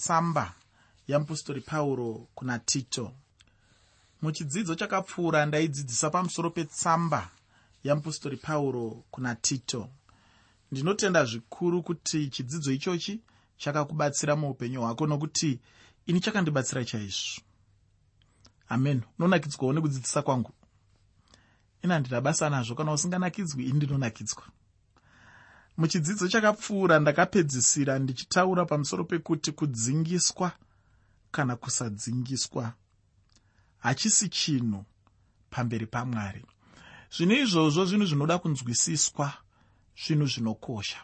petsamba yeapostori pauro kuna tito. Muchidzidzo chakapfuura ndaidzidzisa pamusoro petsamba yeapostori pauro kuna tito. Ndinotenda zvikuru kuti chidzidzo ichochi chakakubatsira muupenyu hwako nokuti ini chakandibatsira chaizvo. Amen. Unonakidzwawo nekudzidzisa kwangu. Ina ndina basa nazvo. Kana usinganakidzwi ini ndinonakidzwa muchidzidzo chakapfuura ndakapedzisira ndichitaura pamusoro pekuti kudzingiswa kana kusadzingiswa hachisi chinhu pamberi pamwari. Zvino izvozvo zvinhu zvinoda kunzwisiswa zvinhu zvinokosha.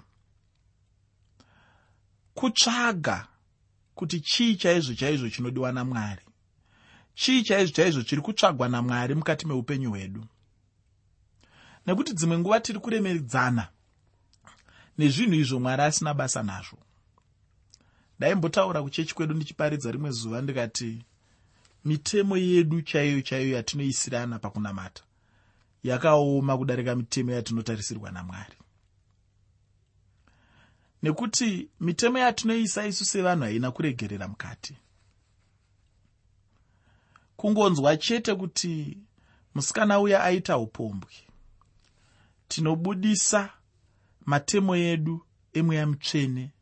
Kutsvaga kuti chii chaizvo chaizvo chinodiwa namwari? Chii chaizvo chaizvo chiri kutsvagwa namwari mukati meupenyu hwedu? Nekuti dzimwe nguva tiri kuremedzana nezvinhu izvo mwari asina basa nazvo. Ndaimbotaura kuchechi kwedu ndichiparidza rimwe zuva ndikati mitemo yedu chaiyo chaiyo yatinoisirana pakunamata yakaoma kudarika mitemo yatinotarisirwa namwari. Nekuti mitemo yatinoisa isu sevanhu haina kuregerera mukati. Kungonzwa chete kuti musikana uya aita upombwe tinobudisa matemo edu emweya mutsvene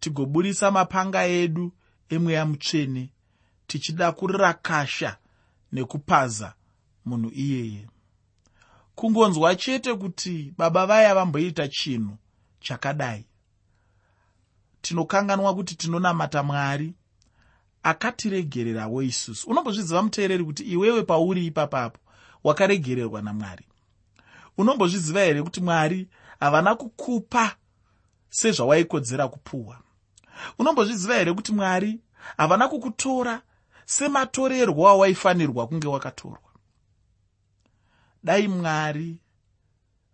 tigobudisa mapanga edu emweya mutsvene tichida kurakasha nekupaza munhu iyeye. Kungonzwa chete kuti baba vaya vamboita chinhu chakadai? Tinokanganwa kuti tinonamata mwari akatiregererawo isusu. Unombozviziva muteereri kuti iwewe pauri ipapapo wakaregererwa namwari? Unombozviziva here kuti mwari havana kukupa sezvawaikodzera kupuhwa. Unombozviziva here kuti mwari havana kukutora sematorerwo awaifanirwa kunge wakatorwa? Dai mwari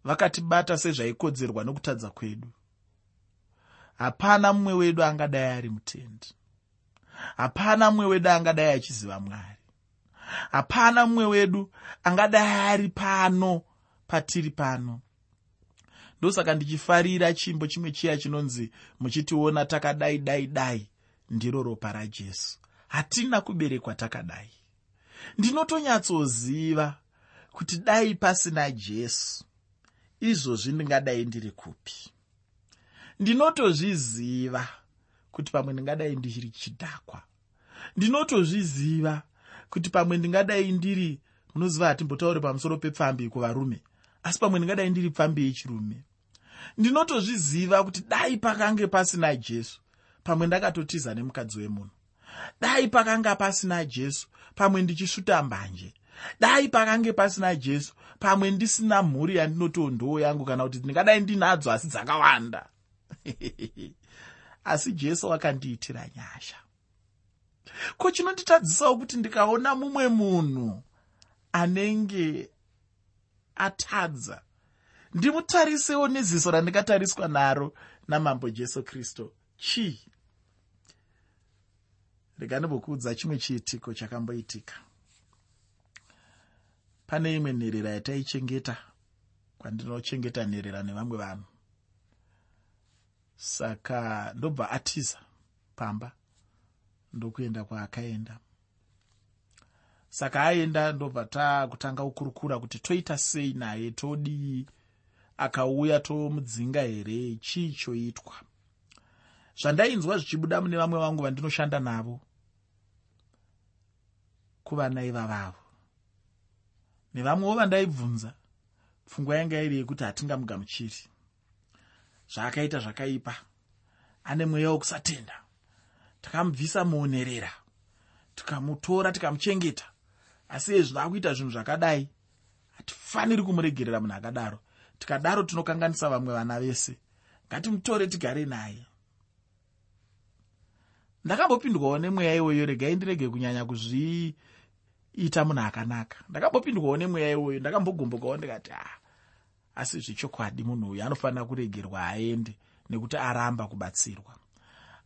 vakatibata sezvaikodzerwa nokutadza kwedu. Hapana mumwe wedu angadai ari mutendi. Hapana mumwe wedu angadai achiziva mwari. Hapana mumwe wedu angadai ari pano patiri pano ndosaka ndichifarira chimbo chimwe chiya chinonzi muchitiona takadai dai dai ndiro ropa rajesu hatina kuberekwa takadai. Ndinotonyatsoziva kuti dai pasina jesu izvozvi ndingadai ndiri kupi. Ndinotozviziva kuti pamwe ndingadai ndiri chidhakwa. Ndinotozviziva kuti pamwe ndingadai ndiri munoziva hatimbotauri pamusoro pepfambi kuvarume asi pamwe ndingadai ndiri pfambi yechirume ndinotozviziva kuti dai pakange pasina jesu pamwe ndakatotiza nemukadzi wemunhu. Dai pakanga pasina jesu pamwe ndichisvuta mbanje. Dai pakange pasina jesu pamwe ndisina mhuri yandinotiwo ndoo yangu kana kuti ndingadai ndinadzo asi dzakawanda. Asi jesu akandiitira nyasha. Ko chinonditadzisawo kuti ndikaona mumwe munhu anenge atadza ndimutarisewo neziso randingatariswa naro namambo jesu kristu. Chii rega ndimbokuudza chimwe chiitiko chakamboitika. Pane imwe nherera yataichengeta kwandinochengeta nherera nevamwe vanhu. Saka ndobva atiza pamba ndokuenda kwaakaenda. Saka aenda ndobva takutanga kukurukura kuti toita sei naye todii akauya tomudzinga here? Chii choitwa? Zvandainzwa zvichibuda mune vamwe vangu vandinoshanda navo kuvana ivavavo nevamwewo vandaibvunza pfungwa yanga iri yekuti hatingamugamuchiri. Zvaakaita zvakaipa. Ane mweya wokusatenda. Takamubvisa muonerera tikamutora tikamuchengeta. Asi izvi zvaakuita zvinhu zvakadai hatifaniri kumuregerera munhu akadaro tikadaro tinokanganisa vamwe vana vese. Ngatimutore tigare naye. Ndakambopindwawo nemweya iwoyo regai ndirege kunyanya kuzviita munhu akanaka. Ndakambopindwawo nemweya iwoyo ndakambogombokawo ndikati ah asi zvechokwadi munhu uyu anofanira kuregerwa aende nekuti aramba kubatsirwa.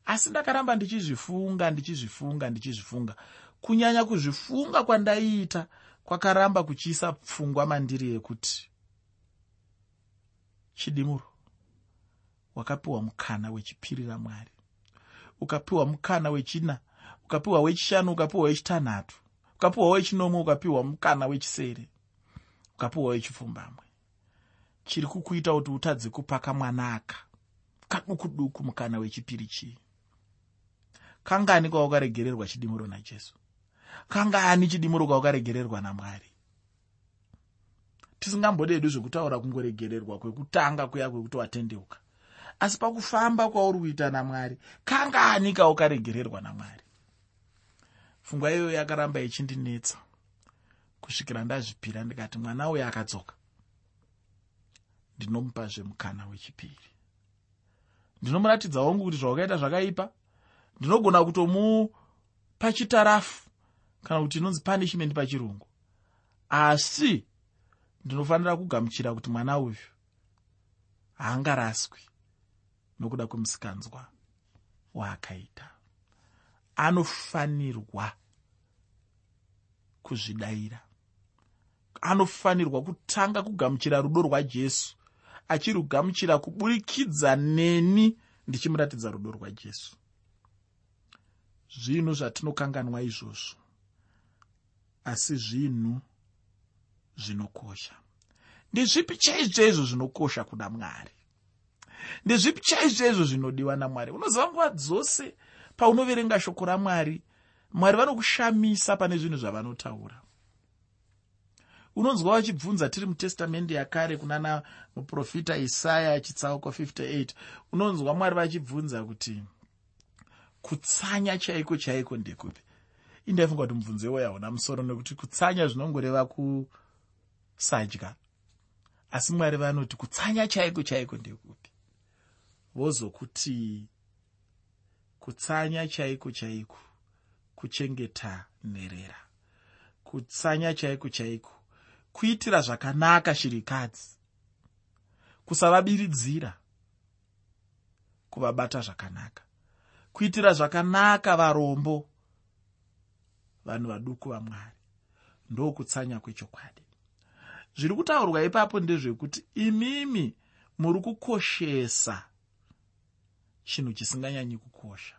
Asi ndakaramba ndichizvifunga ndichizvifunga ndichizvifunga. Kunyanya kuzvifunga kwandaiita kwakaramba kuchiisa pfungwa mandiri yekuti chidimuro wakapiwa mukana wechipirira mwari ukapiwa mukana wechina ukapiwa wechishanu ukapiwa wechitanhatu ukapiwa wechinomwe ukapiwa mukana wechisere ukapiwa wechipfumbamwe. Chiri kukuita kuti utadze kupaka mwanaka kaduku duku mukana wechipiri chii kangani kwaukaregererwa chidimuro najesu? Kangani chidimuro kwaukaregererwa namwari tisingambodedu zvekutaura kungoregererwa kwekutanga kuya kwekuti watendeuka. Asi pakufamba kwauri kuita namwari kangani kaukaregererwa namwari? Pfungwa iyoyo yakaramba ichindinetsa kusvikira ndazvipira ndikati mwana uyo akadzoka. Ndinomupazve mukana wechipiri. Ndinomuratidza wangu kuti zvaukaita zvakaipa. Ndinogona kutomupa chitarafu kana kuti inonzi punishment pachirungu. Asi ndinofanira kugamuchira kuti mwana uyu haangaraswi nokuda kwemusikanzwa waakaita. Anofanirwa kuzvidayira anofanirwa kutanga kugamuchira rudo rwajesu achirugamuchira kuburikidza neni ndichimuratidza rudo rwajesu. Zvinhu zvatinokanganwa izvozvo asi zvinhu zvinokosha. Ndezvipi chaizvoizvo zvinokosha kuda mwari? Ndezvipi chaizvoizvo zvinodiwa namwari unoziva nguva dzose paunoverenga shoko ramwari mwari vanokushamisa pane zvinhu zvavanotaura. Unonzwa vachibvunza tiri mutestamende yakare kunana muprofita isaya chitsauko 58 unonzwa mwari vachibvunza kuti kutsanya chaiko chaiko ndekupi? Indaifunga kuti mubvunzo iwoyo hauna musoro nekuti kutsanya zvinongoreva kusadya asi mwari vanoti kutsanya chaiko chaiko ndekupi vozokuti kutsanya chaiko chaiko kuchengeta nherera kutsanya chaiko chaiko kuitira zvakanaka shirikadzi. Kusavabiridzira kuvabata zvakanaka. Kuitira zvakanaka varombo vanhu vaduku vamwari. Ndokutsanya kwechokwadi zviri kutaurwa ipapo ndezvekuti imimi muri kukoshesa chinhu chisinganyanyi kukosha.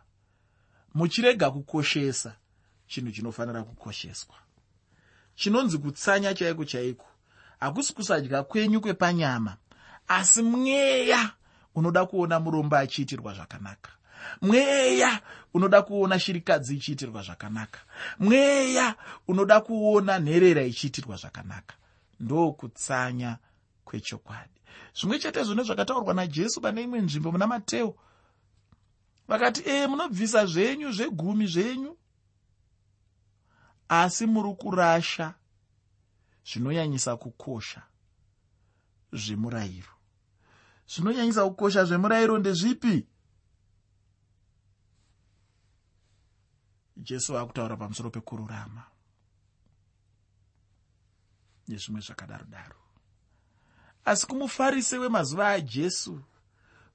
Muchirega kukoshesa chinhu chinofanira kukosheswa. Chinonzi kutsanya chaiko chaiko? Hakusi kusadya kwenyu kwepanyama asi mweya unoda kuona murombo achiitirwa zvakanaka. Mweya unoda kuona shirikadzi ichiitirwa zvakanaka. Mweya unoda kuona nherera ichiitirwa zvakanaka ndokutsanya kwechokwadi. Zvimwe chetezvo nezvakataurwa najesu pane imwe nzvimbo muna mateo vakati ee munobvisa zvenyu zvegumi zvenyu? Asi muri kurasha zvinonyanyisa kukosha zvemurayiro. Zvinonyanyisa kukosha zvemurayiro ndezvipi? Jesu akutaura pamusoro pekururama nezvimwe zvakadaro daro asi kumufarisi wemazuva ajesu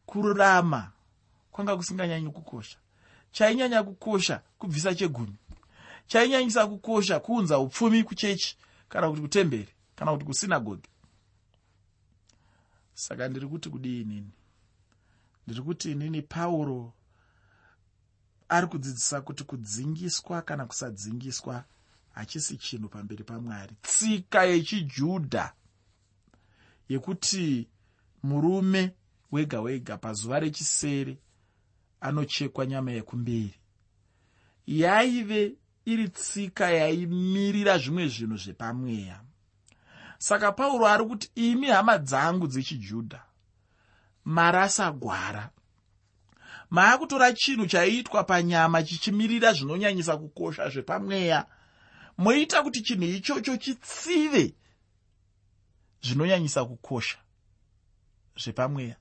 kururama kwanga kusinganyanyi kukosha. Chainyanya kukosha kubvisa chegumi chainyanyisa kukosha kuunza upfumi kuchechi kana kuti kutemberi kana kuti kusinagogi saka ndiri kuti kudii inini? Ndiri kuti inini pauro ari kudzidzisa kuti kudzingiswa kana kusadzingiswa hachisi chinhu pamberi pamwari. tsika yechijudha yekuti murume wega wega pazuva rechisere anochekwa nyama yekumberi. Yaive iri tsika yaimirira zvimwe zvinhu zvepamweya. Saka pauro ari kuti imi hama dzangu dzechijudha marasa gwara. Maakutora chinhu chaiitwa panyama chichimirira zvinonyanyisa kukosha zvepamweya moita kuti chinhu ichocho chitsive zvinonyanyisa kukosha zvepamweya.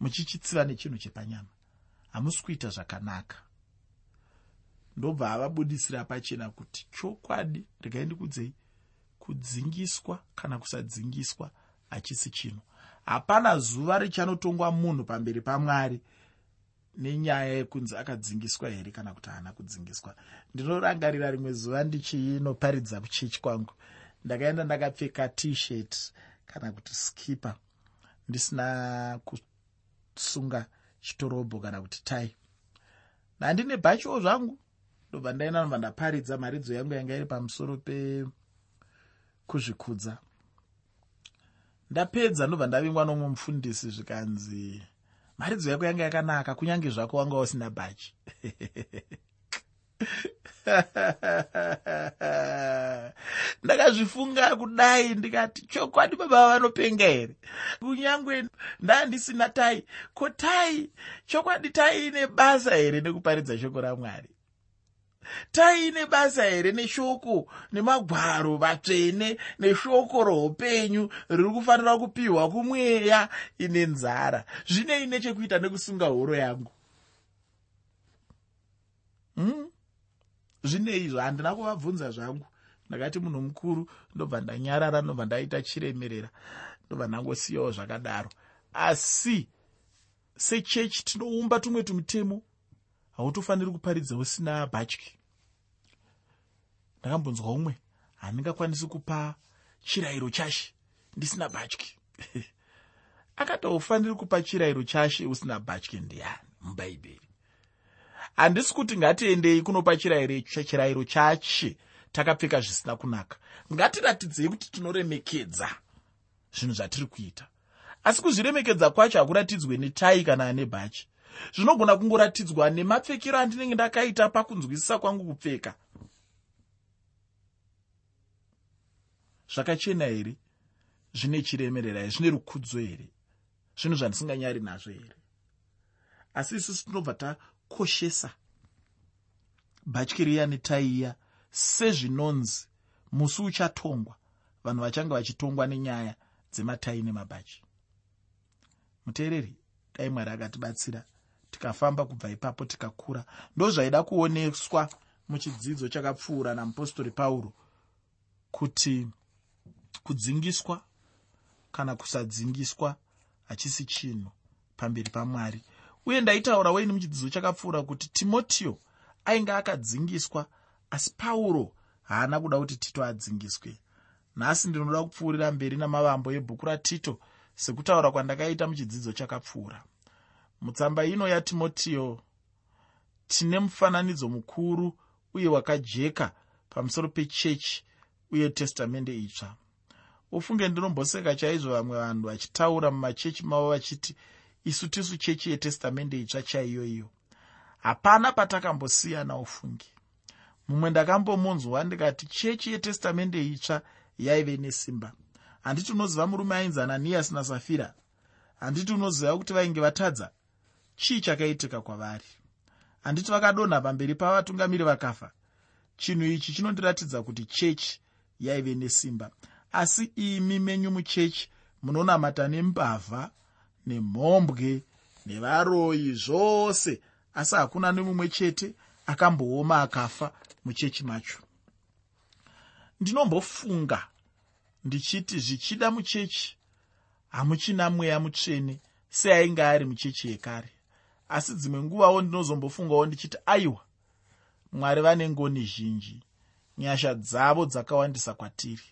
Muchichitsiva nechinhu chepanyama. Hamusi kuita zvakanaka. Ndobva avabudisira pachena kuti chokwadi regai ndikudzei kudzingiswa kana kusadzingiswa hachisi chinhu. Hapana zuva richanotongwa munhu pamberi pamwari nenyaya yekunzi akadzingiswa here kana kuti haana kudzingiswa? Ndinorangarira rimwe zuva ndichiinoparidza kuchechi kwangu. Ndakaenda ndakapfeka tshirt kana kuti skipa. Ndisina kusunga chitorobho kana kuti tai. Handine bhachiwo zvangu. Ndobva ndaenda nobva ndaparidza mharidzo yangu yanga iri pamusoro pekuzvikudza ndapedza ndobva ndavingwa nomwe mufundisi zvikanzi mharidzo yako yanga yakanaka kunyange zvako wanga usina bhachi. Ndakazvifunga kudai ndikati chokwadi baba vanopenga here? Kunyange ndandisina tai ko tai? Chokwadi taiine basa here nekuparidza shoko ramwari taiine basa here neshoko nemagwaro vatsvene neshoko roupenyu riri kufanira kupiwa kumweya ine nzara. Zvineine chekuita nekusunga horo yangu. Hmm? zvine izvo handina kuvabvunza zvangu. Ndakati munhu mukuru ndobva ndanyarara ndobva ndaita chiremerera ndobva ndangosiyawo zvakadaro. Asi sechechi tinoumba tumwe tumutemo hautofaniri kuparidza usina bhatyi ndakambonzwa umwe handingakwanisi kupa chirayiro chashe ndisina bhatyi akati haufaniri kupa chirayiro chashe usina bhatyi ndiani mubhaibheri handisi kuti ngatiendei kunopa chirayiro chache takapfeka zvisina kunaka. Ngatiratidzei kuti tinoremekedza zvinhu zvatiri kuita. Asi kuzviremekedza kwacho hakuratidzwe netai kana ane bhachi zvinogona kungoratidzwa nemapfekero andinenge ndakaita pakunzwisisa kwangu kupfeka. Zvakachena here? Zvine chiremerera here? Zvine rukudzo here? Zvinhu zvandisinganyari nazvo here? Asi isusu tinobva takoshesa bhatyiriya netaiya sezvinonzi musi uchatongwa. Vanhu vachange vachitongwa nenyaya dzematai nemabhachi muteereri dai mwari akatibatsira tikafamba kubva ipapo tikakura. Ndo zvaida kuoneswa muchidzidzo chakapfuura namupostori pauro kuti kudzingiswa kana kusadzingiswa hachisi chinhu pamberi pamwari. Uye ndaitaura waini muchidzidzo chakapfuura kuti timotiyo ainge akadzingiswa asi pauro haana kuda kuti tito adzingiswe. Nhasi ndinoda kupfuurira mberi namavambo ebhuku ratito sekutaura kwandakaita muchidzidzo chakapfuura mutsamba ino yatimotiyo tine mufananidzo mukuru uye wakajeka pamusoro pechechi uye testamende itsva. Ufunge ndinomboseka chaizvo vamwe vanhu vachitaura mumachechi mavo vachiti isu tisu chechi yetestamende itsva chaiyo iyo hapana patakambosiyana ufungi. Mumwe ndakambomunzwa ndikati chechi yetestamende itsva yaive nesimba. Handiti unoziva murume ainzi ananiyasi nasafira? Handiti unoziva kuti vainge vatadza chii chakaitika kwavari? Handiti vakadonha pamberi pavatungamiri vakafa. Chinhu ichi chinondiratidza kuti chechi yaive nesimba. Asi imi menyu muchechi munonamata nembavha nemhombwe nevaroyi zvose. Asi hakuna nemumwe chete akambooma akafa muchechi macho. Ndinombofunga ndichiti zvichida muchechi hamuchina mweya mutsvene seainge ari muchechi yekare asi dzimwe nguvawo ndinozombofungawo ndichiti aiwa mwari vane ngoni zhinji nyasha dzavo dzakawandisa kwatiri.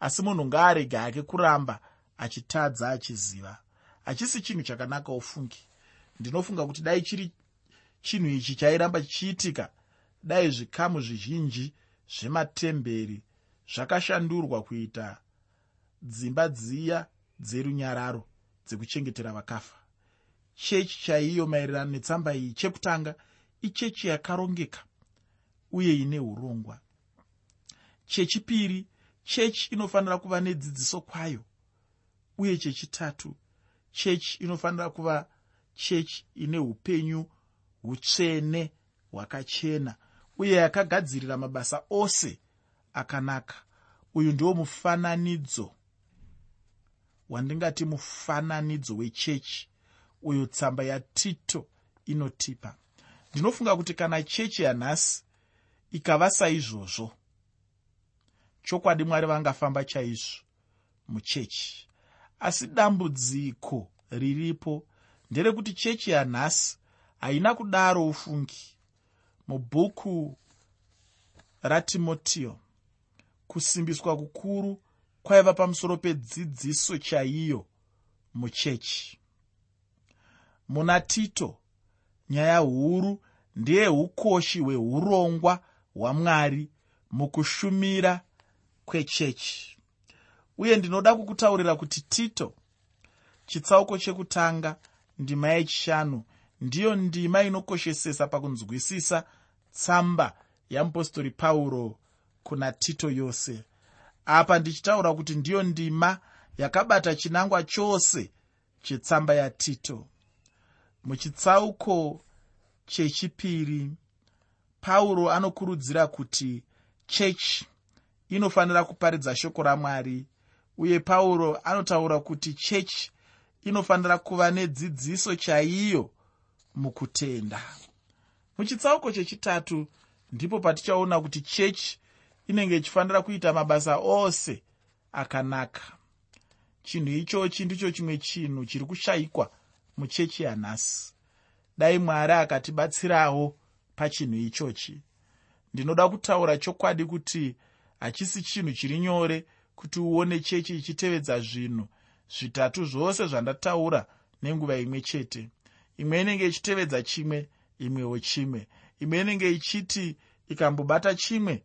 Asi munhu ngaarege hake kuramba achitadza achiziva. Hachisi chinhu chakanaka ufungi. Ndinofunga kuti dai chiri chinhu ichi chairamba chichiitika dai zvikamu zvizhinji zvematemberi zvakashandurwa kuita dzimba dziya dzerunyararo dzekuchengetera vakafa chechi chaiyo maererano netsamba iyi chekutanga ichechi yakarongeka uye ine urongwa. Chechipiri chechi inofanira kuva nedzidziso kwayo uye chechitatu chechi inofanira kuva chechi ine upenyu utsvene hwakachena uye yakagadzirira mabasa ose akanaka. Uyu ndiwo mufananidzo wandingati mufananidzo wechechi uyo tsamba yatito inotipa. Ndinofunga kuti kana chechi yanhasi ikava saizvozvo chokwadi mwari vangafamba chaizvo muchechi. Asi dambudziko riripo nderekuti chechi yanhasi haina kudaro ufungi. Mubhuku ratimotiyo kusimbiswa kukuru kwaiva pamusoro pedzidziso chaiyo muchechi muna tito. Nyaya huru ndeyeukoshi hweurongwa hwamwari mukushumira kwechechi. Uye ndinoda kukutaurira kuti tito chitsauko chekutanga ndima yechishanu ndiyo ndima inokoshesesa pakunzwisisa tsamba yeapostori pauro kuna tito yose. Apa ndichitaura kuti ndiyo ndima yakabata chinangwa chose chetsamba yatito muchitsauko chechipiri pauro anokurudzira kuti chechi inofanira kuparidza shoko ramwari uye pauro anotaura kuti chechi inofanira kuva nedzidziso chaiyo mukutenda. Muchitsauko chechitatu ndipo patichaona kuti chechi inenge ichifanira kuita mabasa ose akanaka. Chinhu ichochi ndicho chimwe chinhu chiri kushayikwa muchechi yanhasi. Dai mwari akatibatsirawo pachinhu ichochi. Ndinoda kutaura chokwadi kuti hachisi chinhu chiri nyore kuti uone chechi ichitevedza zvinhu zvitatu zvose zvandataura nenguva imwe chete. Imwe inenge ichitevedza chimwe imwewo chimwe. Imwe inenge ichiti ikambobata chimwe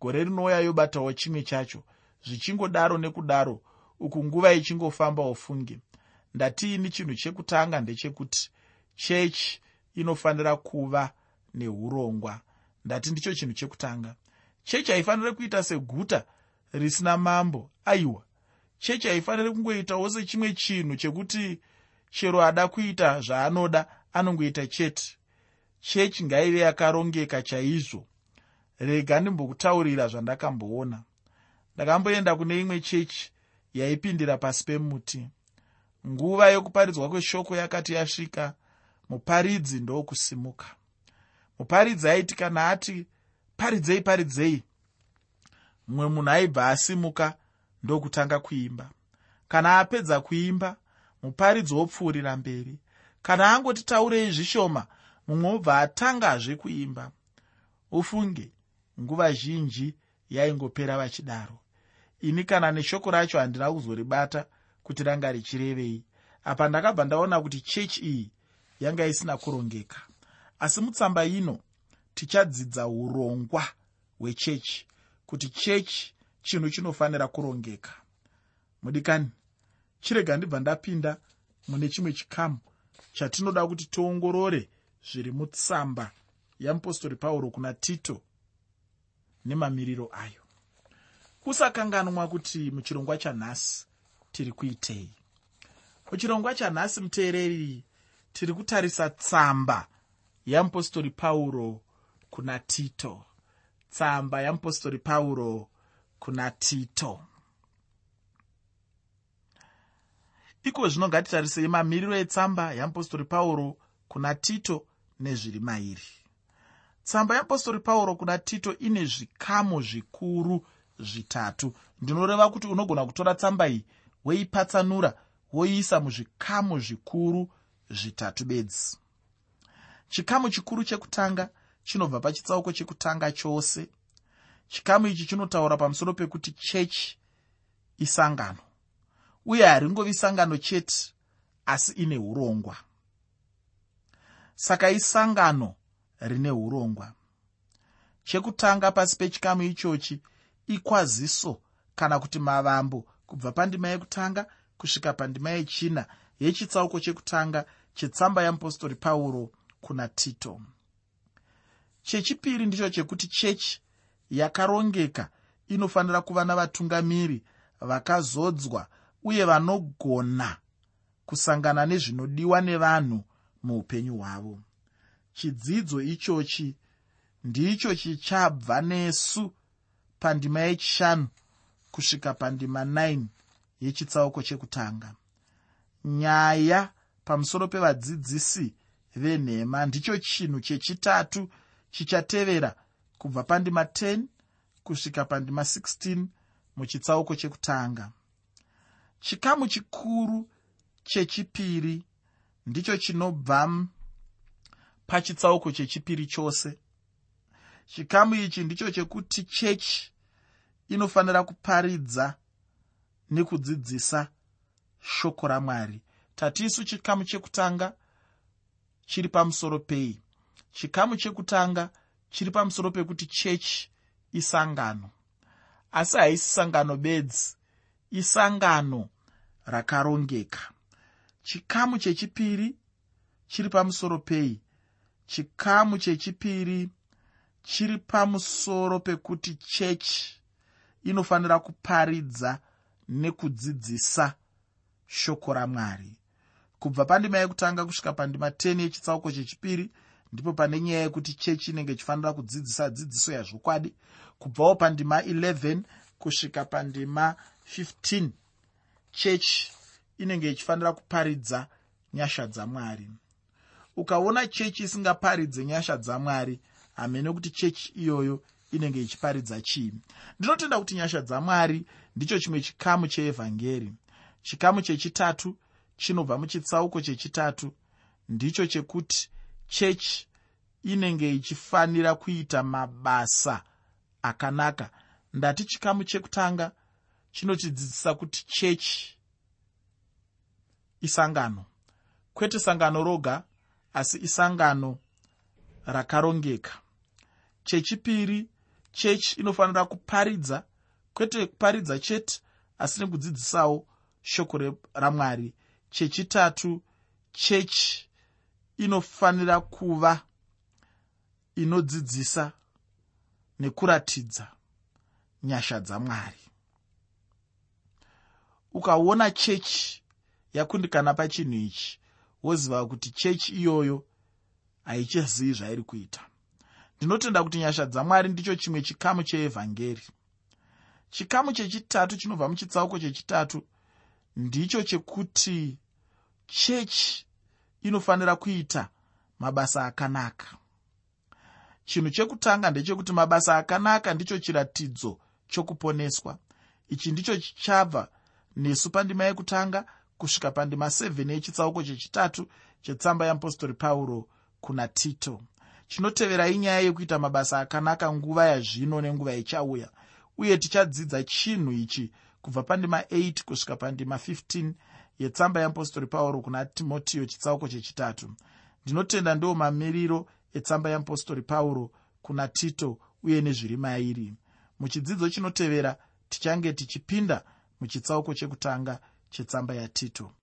gore rinouya yobatawo chimwe chacho. Zvichingodaro nekudaro uku nguva ichingofamba ufunge ndatiini chinhu chekutanga ndechekuti chechi inofanira kuva neurongwa ndati ndicho chinhu chekutanga. Chechi haifaniri kuita seguta risina mambo. Aiwa. Chechi haifaniri kungoitawo sechimwe chinhu chekuti chero ada kuita zvaanoda anongoita chete. Chechi ngaive yakarongeka chaizvo. Rega ndimbokutaurira zvandakamboona. Ndakamboenda kune imwe chechi yaipindira pasi pemuti nguva yokuparidzwa kweshoko yakati yasvika muparidzi ndokusimuka. Muparidzi aiti kana ati paridzei paridzei. Mumwe munhu aibva asimuka ndokutanga kuimba. Kana apedza kuimba muparidzi wopfuurira mberi. Kana angoti taurei zvishoma mumwe wobva atangazve kuimba. Ufunge nguva zhinji yaingopera vachidaro. Ini kana neshoko racho handina kuzoribata kuti ranga richirevei. Apa ndakabva ndaona kuti chechi iyi yanga isina kurongeka. Asi mutsamba ino tichadzidza urongwa hwechechi kuti chechi chinhu chinofanira kurongeka. Mudikani chirega ndibva ndapinda mune chimwe chikamu chatinoda kuti tiongorore zviri mutsamba yeapostori pauro kuna tito nemamiriro ayo. Kusakanganwa kuti muchirongwa chanhasi tiri kuitei? Muchirongwa chanhasi muteereri tiri kutarisa tsamba yeapostori pauro kuna tito. Tsamba yeapostori pauro kuna tito. Iko zvino ngatitarisei mamiriro etsamba yeapostori pauro kuna tito nezviri mairi. Tsamba yeapostori pauro kuna tito ine zvikamu zvikuru zvitatu. Ndinoreva kuti unogona kutora tsamba iyi woipatsanura woiisa muzvikamu zvikuru zvitatu bedzi. Chikamu chikuru chekutanga chinobva pachitsauko chekutanga chose. Chikamu ichi chinotaura pamusoro pekuti chechi isangano uye haringovi sangano chete asi ine urongwa. Saka isangano rine urongwa. Chekutanga pasi pechikamu ichochi ikwaziso kana kuti mavambo kubva pandima yekutanga kusvika pandima yechina yechitsauko chekutanga chetsamba yeapostori pauro kuna tito. Chechipiri ndicho chekuti chechi yakarongeka inofanira kuva navatungamiri vakazodzwa uye vanogona kusangana nezvinodiwa nevanhu muupenyu hwavo. Chidzidzo ichochi ndicho chichabva nesu pandima yechishanu kusvika pandima 9 yechitsauko chekutanga. Nyaya pamusoro pevadzidzisi venhema ndicho chinhu chechitatu chichatevera kubva pandima 10 kusvika pandima 16 muchitsauko chekutanga. Chikamu chikuru chechipiri ndicho chinobva pachitsauko chechipiri chose. Chikamu ichi ndicho chekuti chechi inofanira kuparidza nekudzidzisa shoko ramwari. Tatisu chikamu chekutanga chiri pamusoro pei. Chikamu chekutanga chiri pamusoro pekuti chechi isangano. Asi haisi sangano bedzi isangano rakarongeka. Chikamu chechipiri chiri pamusoro pei. Chikamu chechipiri chiri pamusoro pekuti chechi inofanira kuparidza nekudzidzisa shoko ramwari. Kubva pandima yekutanga kusvika pandima 10 yechitsauko chechipiri ndipo pane nyaya yekuti chechi inenge ichifanira kudzidzisa dzidziso yazvokwadi. Kubvawo pandima 11 kusvika pandima 15 chechi inenge ichifanira kuparidza nyasha dzamwari. Ukaona chechi isingaparidze nyasha dzamwari hamene kuti chechi iyoyo inenge ichiparidza chii. Ndinotenda kuti nyasha dzamwari ndicho chimwe chikamu cheevhangeri. Chikamu chechitatu chinobva muchitsauko chechitatu ndicho chekuti chechi inenge ichifanira kuita mabasa akanaka. Ndati chikamu chekutanga chinotidzidzisa kuti chechi isangano. Kwete sangano roga asi isangano rakarongeka. Chechipiri chechi inofanira kuparidza kwete kuparidza chete asi nekudzidzisawo shoko ramwari. Chechitatu chechi inofanira kuva inodzidzisa nekuratidza nyasha dzamwari ukaona chechi yakundikana pachinhu ichi woziva kuti chechi iyoyo haichazivi zvairi kuita ndinotenda kuti nyasha dzamwari ndicho chimwe chikamu cheevhangeri chikamu chechitatu chinobva muchitsauko chechitatu ndicho chekuti chechi inofanira kuita mabasa akanaka. Chinhu chekutanga ndechekuti mabasa akanaka ndicho chiratidzo chokuponeswa. Ichi ndicho chichabva nesu pandima yekutanga kusvika pandima 7 yechitsauko chechitatu chetsamba yeapostori pauro kuna tito chinotevera inyaya yekuita mabasa akanaka nguva yazvino nenguva ichauya. Uye tichadzidza chinhu ichi kubva pandima 8 kusvika pandima 15 yetsamba yeapostori pauro kuna timotiyo chitsauko chechitatu. Ndinotenda ndiwo mamiriro etsamba yeapostori pauro kuna tito uye nezviri mairi. Muchidzidzo chinotevera tichange tichipinda muchitsauko chekutanga chetsamba yatito